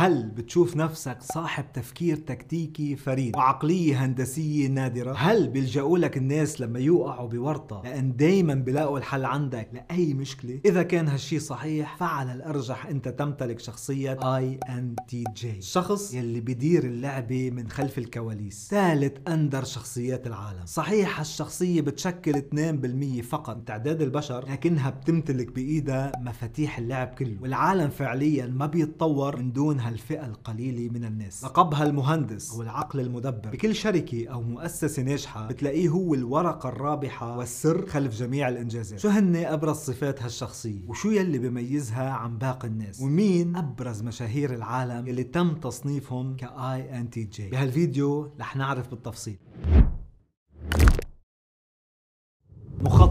هل بتشوف نفسك صاحب تفكير تكتيكي فريد وعقلية هندسية نادرة؟ هل بيلجأوا لك الناس لما يوقعوا بورطة لأن دايما بلاقوا الحل عندك لأي مشكلة؟ إذا كان هالشي صحيح فعلى الأرجح أنت تمتلك شخصية INTJ الشخص يلي بيدير اللعبة من خلف الكواليس ثالث أندر شخصيات العالم. صحيح هالشخصية بتشكل 2% فقط من تعداد البشر لكنها بتمتلك بإيدها مفاتيح اللعب كله والعالم فعليا ما بيتطور من دون هالفئة القليلة من الناس. لقبها المهندس. أو العقل المدبر. بكل شركة أو مؤسسة ناجحة بتلاقيه هو الورقة الرابحة والسر خلف جميع الإنجازات. شو هن أبرز صفات هالشخصية؟ وشو يلي بيميزها عن باقي الناس؟ ومين أبرز مشاهير العالم يلي تم تصنيفهم ك INTJ بهالفيديو رح نعرف بالتفصيل.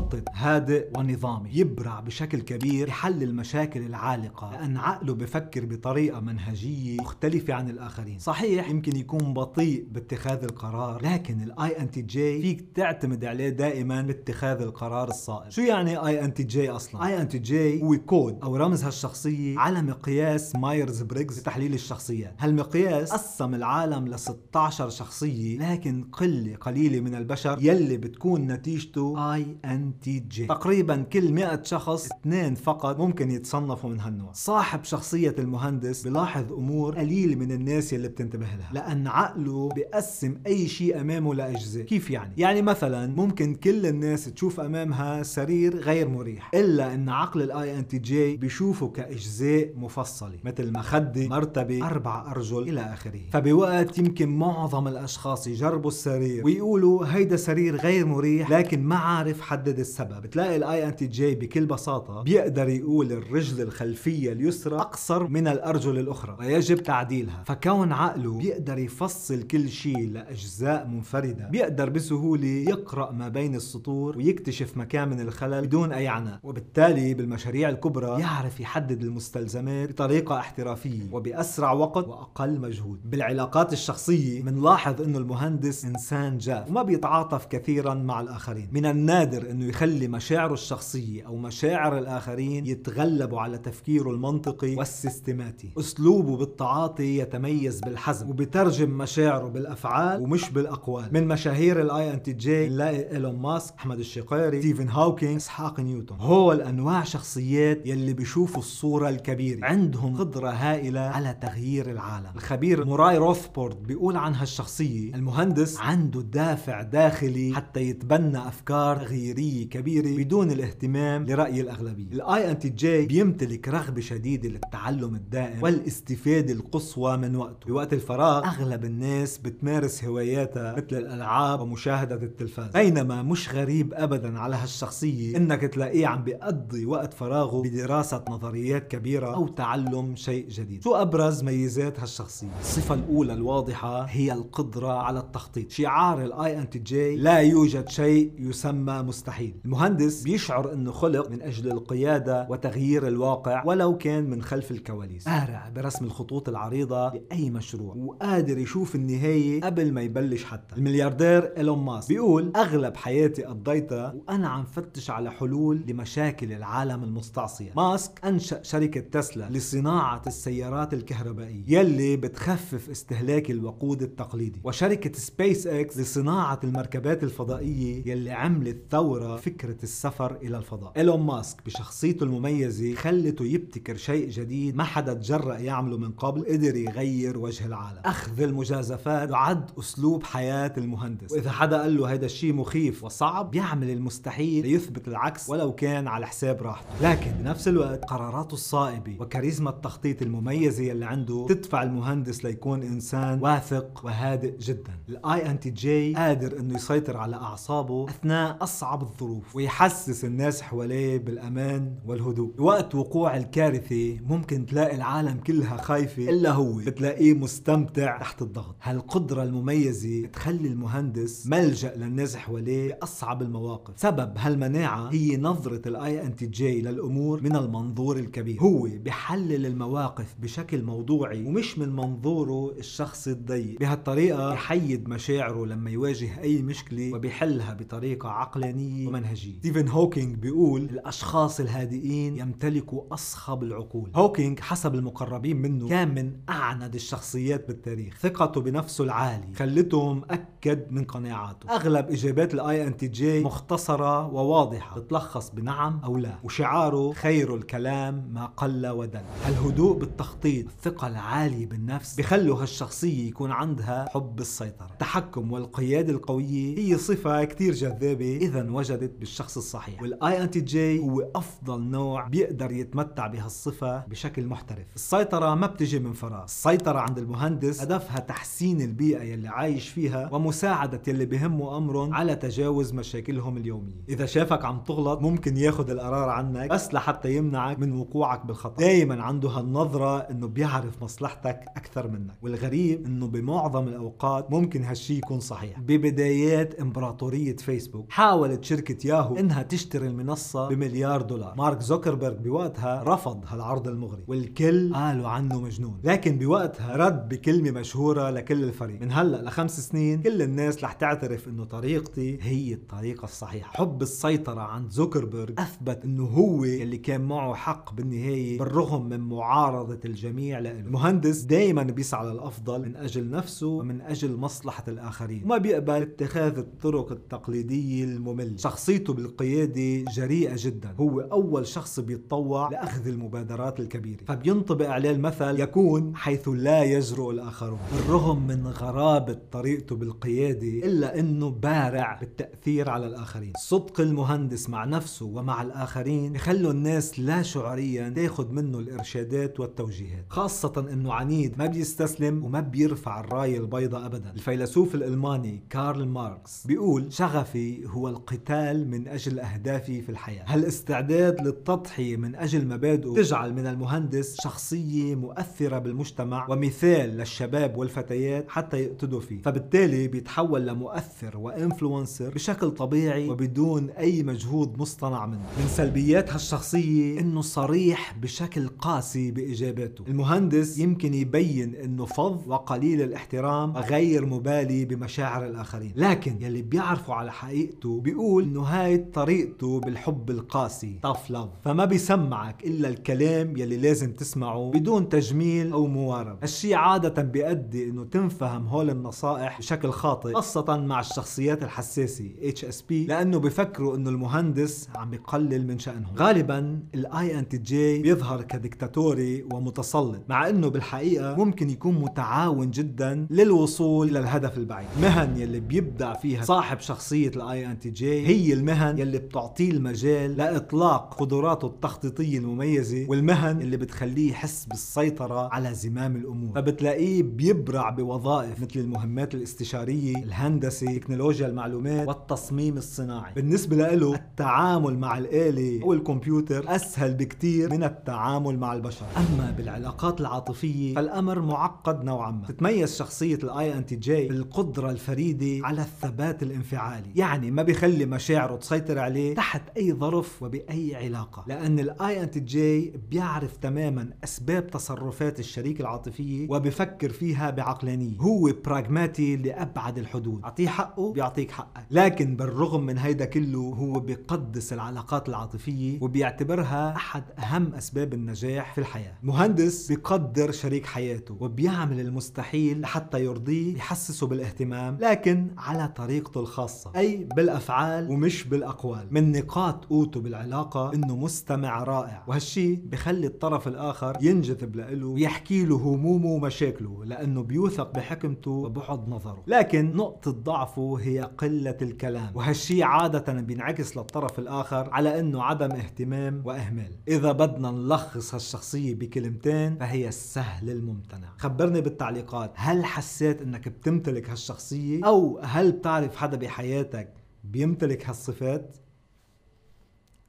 مخطط هادئ ونظامي يبرع بشكل كبير بحل المشاكل العالقة. لأن عقله بفكر بطريقة منهجية مختلفة عن الآخرين. صحيح يمكن يكون بطيء باتخاذ القرار لكن ال INTJ فيك تعتمد عليه دائما باتخاذ القرار الصائب. شو يعني INTJ أصلا؟ INTJ هو كود أو رمز هالشخصية على مقياس مايرز بريغز لتحليل الشخصيات. هالمقياس قسم العالم ل 16 شخصية لكن قلة قليلة من البشر يلي بتكون نتيجته INTJ تقريبا كل 100 شخص اثنين فقط ممكن يتصنفوا من هالنوع. صاحب شخصية المهندس بلاحظ أمور قليل من الناس يلي بتنتبه لها لأن عقله بيقسم أي شيء أمامه لأجزاء. كيف يعني؟ يعني مثلا ممكن كل الناس تشوف أمامها سرير غير مريح إلا إن عقل ال INTJ بيشوفه كأجزاء مفصلة مثل مخدة مرتبة أربع أرجل إلى آخره. فبوقت يمكن معظم الأشخاص يجربوا السرير ويقولوا هيدا سرير غير مريح لكن ما عارف حدد السبب. بتلاقي ال INTJ بكل بساطة بيقدر يقول الرجل الخلفية اليسرى أقصر من الأرجل الأخرى ويجب تعديلها. فكون عقله بيقدر يفصل كل شيء لأجزاء منفردة بيقدر بسهولة يقرأ ما بين السطور ويكتشف مكامن الخلل بدون أي عناء. وبالتالي بالمشاريع الكبرى يعرف يحدد المستلزمات بطريقة احترافية وبأسرع وقت وأقل مجهود. بالعلاقات الشخصية بنلاحظ إنه المهندس إنسان جاف وما بيتعاطف كثيرا مع الآخرين. من النادر إنه يخلي مشاعره الشخصية أو مشاعر الآخرين يتغلبوا على تفكيره المنطقي وال systematic. أسلوبه بالتعاطي يتميز بالحزم وبترجم مشاعره بالأفعال ومش بالأقوال. من مشاهير ال INTJ نلاقي إيلون ماسك أحمد الشقيري ستيفن هوكينج إسحاق نيوتن. هول انواع شخصيات يلي بيشوفوا الصورة الكبيرة. عندهم قدرة هائلة على تغيير العالم. الخبير موراي روثبورد بيقول عن هالشخصية المهندس عنده دافع داخلي حتى يتبنى أفكار تغييرية كبيرة بدون الاهتمام لرأي الأغلبية. ال INTJ بيمتلك رغبة شديدة للتعلم الدائم والاستفادة القصوى من وقته. بوقت الفراغ أغلب الناس بتمارس هواياتها مثل الألعاب ومشاهدة التلفاز. بينما مش غريب ابدا على هالشخصية إنك تلاقيه عم بيقضي وقت فراغه بدراسة نظريات كبيرة أو تعلم شيء جديد. شو أبرز ميزات هالشخصية؟ الصفة الأولى الواضحة هي القدرة على التخطيط. شعار ال INTJ لا يوجد شيء يسمى مستحيل. المهندس بيشعر إنه خلق من أجل القيادة وتغيير الواقع ولو كان من خلف الكواليس. بارع برسم الخطوط العريضة لأي مشروع وقادر يشوف النهاية قبل ما يبلش حتى. الملياردير إيلون ماسك بيقول أغلب حياتي قضيتها وأنا عم فتش على حلول لمشاكل العالم المستعصية. ماسك أنشأ شركة تسلا لصناعة السيارات الكهربائية يلي بتخفف استهلاك الوقود التقليدي. وشركة سبيس إكس لصناعة المركبات الفضائية يلي عملت ثورة فكرة السفر إلى الفضاء. إيلون ماسك بشخصيته المميزة خلته يبتكر شيء جديد ما حدا تجرأ يعمله من قبل قدر يغير وجه العالم. أخذ المجازفات يعد أسلوب حياة المهندس. وإذا حدا قال له هيدا الشيء مخيف وصعب بيعمل المستحيل ليثبت العكس ولو كان على حساب راحته. لكن بنفس الوقت قراراته الصائبة وكاريزما التخطيط المميزة يلي عنده تدفع المهندس ليكون إنسان واثق وهادئ جدا. ال INTJ قادر إنه يسيطر على أعصابه أثناء أصعب الظروف. ويحسس الناس حواليه بالأمان والهدوء. وقت وقوع الكارثة ممكن تلاقي العالم كلها خايفة إلا هو. بتلاقيه مستمتع تحت الضغط. هالقدرة المميزة تخلي المهندس ملجأ للناس حواليه بأصعب المواقف. سبب هالمناعة هي نظرة ال INTJ للأمور من المنظور الكبير. هو بحلل المواقف بشكل موضوعي ومش من منظوره الشخصي الضيق. بهالطريقة بحيد مشاعره لما يواجه أي مشكلة وبيحلها بطريقة عقلانية. ومنهجيه ومنهجية ستيفن هوكينج بيقول الأشخاص الهادئين يمتلكوا أصخب العقول. هوكينج حسب المقربين منه كان من أعند الشخصيات بالتاريخ. ثقته بنفسه العالي خلته مأكد من قناعاته. أغلب إجابات ال INTJ مختصرة وواضحة. تتلخص بنعم أو لا. وشعاره خير الكلام ما قل ودل. الهدوء بالتخطيط الثقة العالية بالنفس بخلوا هالشخصية يكون عندها حب السيطرة. التحكم والقيادة القوية هي صفة كتير جذابة. إذا وجدت بالشخص الصحيح. وال INTJ هو أفضل نوع بيقدر يتمتع بهالصفة بشكل محترف. السيطرة ما بتجي من فراغ. السيطرة عند المهندس هدفها تحسين البيئة يلي عايش فيها ومساعدة يلي بهمه أمرهم على تجاوز مشاكلهم اليومية. إذا شافك عم تغلط ممكن ياخد القرار عنك بس لحتى يمنعك من وقوعك بالخطأ. دايما عنده هالنظرة إنه بيعرف مصلحتك أكثر منك. والغريب إنه بمعظم الأوقات ممكن هالشي يكون صحيح. ببدايات إمبراطورية فيسبوك حاولت شركة ياهو إنها تشتري المنصة بمليار دولار. مارك زوكربيرج بوقتها رفض هالعرض المغري والكل قالوا عنه مجنون. لكن بوقتها رد بكلمة مشهورة لكل الفريق. من هلأ لخمس سنين كل الناس رح تعترف إنه طريقتي هي الطريقة الصحيحة. حب السيطرة عند زوكربيرج أثبت إنه هو اللي كان معه حق بالنهاية بالرغم من معارضة الجميع له المهندس دائما بيسعى للأفضل من أجل نفسه ومن أجل مصلحة الآخرين. وما بيقبل اتخاذ الطرق التقليدية المملة. شخصيته بالقيادة جريئة جدا. هو أول شخص بيتطوع لأخذ المبادرات الكبيرة. فبينطبق عليه المثل يكون حيث لا يجرؤ الآخرون بالرغم من غرابة طريقته بالقيادة إلا إنه بارع بالتأثير على الآخرين. صدق المهندس مع نفسه ومع الآخرين يخلوا الناس لا شعوريا تاخذ منه الإرشادات والتوجيهات. خاصة إنه عنيد ما بيستسلم وما بيرفع الراية البيضاء ابدا. الفيلسوف الألماني كارل ماركس بيقول شغفي هو القتال من أجل أهدافي في الحياة. هالاستعداد للتضحية من أجل مبادئه تجعل من المهندس شخصية مؤثرة بالمجتمع ومثال للشباب والفتيات حتى يقتدوا فيه؟ فبالتالي بيتحول لمؤثر وإنفلونسر بشكل طبيعي وبدون أي مجهود مصطنع منه. من سلبيات هالشخصية إنه صريح بشكل قاسي بإجاباته. المهندس يمكن يبين إنه فظ وقليل الاحترام وغير مبالي بمشاعر الآخرين. لكن يلي بيعرفوا على حقيقته بيقول إنه هاي طريقته بالحب القاسي. Tough love. فما بيسمعك إلا الكلام يلي لازم تسمعه بدون تجميل أو موارب. هالشي عادة بيؤدي إنه تنفهم هول النصائح بشكل خاطئ خاصة مع الشخصيات الحساسة HSP لأنه بفكروا إنه المهندس عم يقلل من شأنهم. غالبا ال INTJ بيظهر كديكتاتوري ومتسلط مع إنه بالحقيقة ممكن يكون متعاون جدا للوصول إلى الهدف البعيد. المهن يلي بيبدع فيها صاحب شخصية ال INTJ هي المهن يلي بتعطيه المجال لإطلاق قدراته التخطيطية المميزة والمهن اللي بتخليه يحس بالسيطرة على زمام الأمور. فبتلاقيه بيبرع بوظائف مثل المهمات الاستشارية الهندسة تكنولوجيا المعلومات والتصميم الصناعي. بالنسبة له التعامل مع الآلة أو الكمبيوتر أسهل بكتير من التعامل مع البشر. أما بالعلاقات العاطفية فالأمر معقد نوعا ما. تتميز شخصية ال INTJ بالقدرة الفريدة على الثبات الانفعالي. يعني ما بيخلي مشاعره تسيطر عليه تحت أي ظرف وبأي علاقة. لأن ال INTJ بيعرف تماما أسباب تصرفات الشريك العاطفية وبفكر فيها بعقلانية. هو براغماتي لأبعد الحدود. أعطيه حقه بيعطيك حقك. لكن بالرغم من هيدا كله هو بيقدس العلاقات العاطفية وبيعتبرها أحد أهم أسباب النجاح في الحياة. مهندس بيقدر شريك حياته وبيعمل المستحيل لحتى يرضيه يحسسه بالاهتمام لكن على طريقته الخاصة. أي بالأفعال ومش بالأقوال. من نقاط قوته بالعلاقة إنه مستمع رائع. وهالشي بخلي الطرف الآخر ينجذب له ويحكي له همومه ومشاكله لأنه بيوثق بحكمته وبعد نظره. لكن نقطة ضعفه هي قلة الكلام. وهالشي عادة بينعكس للطرف الآخر على إنه عدم اهتمام وإهمال. إذا بدنا نلخص هالشخصية بكلمتين فهي السهل الممتنع. خبرني بالتعليقات. هل حسيت إنك بتمتلك هالشخصية؟ أو هل بتعرف حدا بحياتك بيمتلك هالصفات.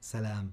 سلام.